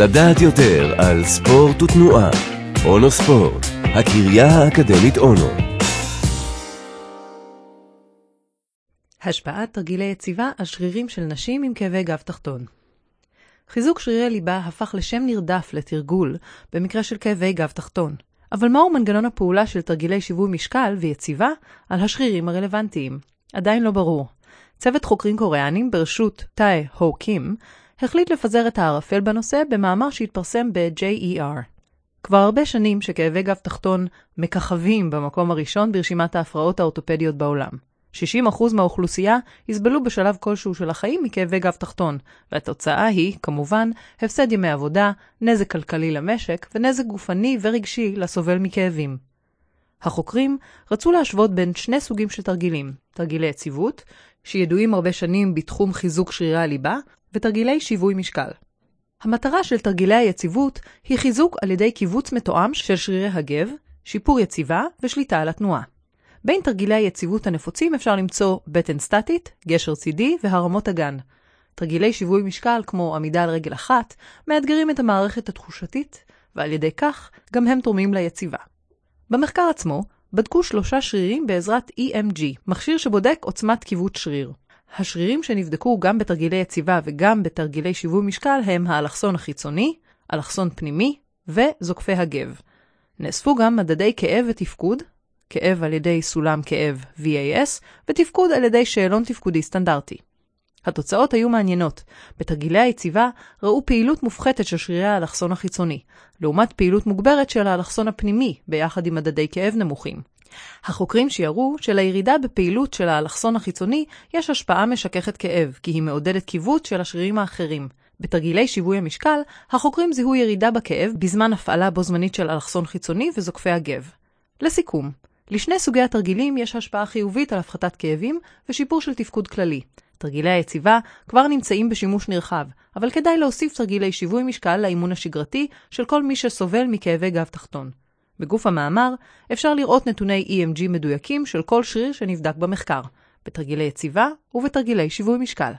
לדעת יותר על ספורט ותנועה. אונו ספורט, הקריה האקדמית אונו. השפעת תרגילי יציבה על שרירים של נשים עם כאבי גב תחתון. חיזוק שרירי ליבה הפך לשם נרדף לתרגול במקרה של כאבי גב תחתון. אבל מהו מנגנון הפעולה של תרגילי שיווי משקל ויציבה על השרירים הרלוונטיים? עדיין לא ברור. צוות חוקרים קוריאנים בראשות טאי הו קים החליט לפזר את הערפל בנושא במאמר שהתפרסם ב-JER. כבר הרבה שנים שכאבי גב תחתון מככבים במקום הראשון ברשימת ההפרעות האורתופדיות בעולם. 60% מהאוכלוסייה יסבלו בשלב כלשהו של החיים מכאבי גב תחתון, והתוצאה היא, כמובן, הפסד ימי עבודה, נזק כלכלי למשק ונזק גופני ורגשי לסובל מכאבים. החוקרים רצו להשוות בין שני סוגים של תרגילים, תרגילי יציבות, שידועים הרבה שנים בתחום חיזוק שרירי הליבה, ותרגילי שיווי משקל. המטרה של תרגילי היציבות היא חיזוק על ידי קיבוץ מתואם של שרירי הגב, שיפור יציבה ושליטה על התנועה. בין תרגילי היציבות הנפוצים אפשר למצוא בטן סטטית, גשר צידי והרמות אגן. תרגילי שיווי משקל כמו עמידה על רגל אחת מאתגרים את המערכת התחושתית, ועל ידי כך גם הם תורמים ליציבה. במחקר עצמו בדקו שלושה שרירים בעזרת EMG, מכשיר שבודק עוצמת קיבוץ שריר. השרירים שנבדקו גם בתרגילי יציבה וגם בתרגילי שיווי משקל הם האלכסון החיצוני, אלכסון פנימי וזוקפי הגב. נאספו גם מדדי כאב ותפקוד, כאב על ידי סולם כאב VAS, ותפקוד על ידי שאלון תפקודי סטנדרטי. התוצאות היו מעניינות. בתרגילי היציבה ראו פעילות מופחתת של שרירי האלכסון החיצוני, לעומת פעילות מוגברת של האלכסון הפנימי, ביחד עם מדדי כאב נמוכים. החוקרים שיערו שלירידה בפעילות של האלכסון החיצוני יש השפעה משככת כאב, כי היא מעודדת קיבוץ של השרירים האחרים. בתרגילי שיווי המשקל, החוקרים זיהו ירידה בכאב בזמן הפעלה בו זמנית של אלכסון חיצוני וזוקפי הגב. לסיכום, לשני סוגי התרגילים יש השפעה חיובית על הפחתת כאבים ושיפור של תפקוד כללי. תרגילי היציבה כבר נמצאים בשימוש נרחב, אבל כדאי להוסיף תרגילי שיווי משקל לאימון השגרתי של כל מי שסובל מכאבי גב תחתון. בגוף המאמר אפשר לראות נתוני EMG מדויקים של כל שריר שנבדק במחקר, בתרגילי יציבה ובתרגילי שיווי משקל.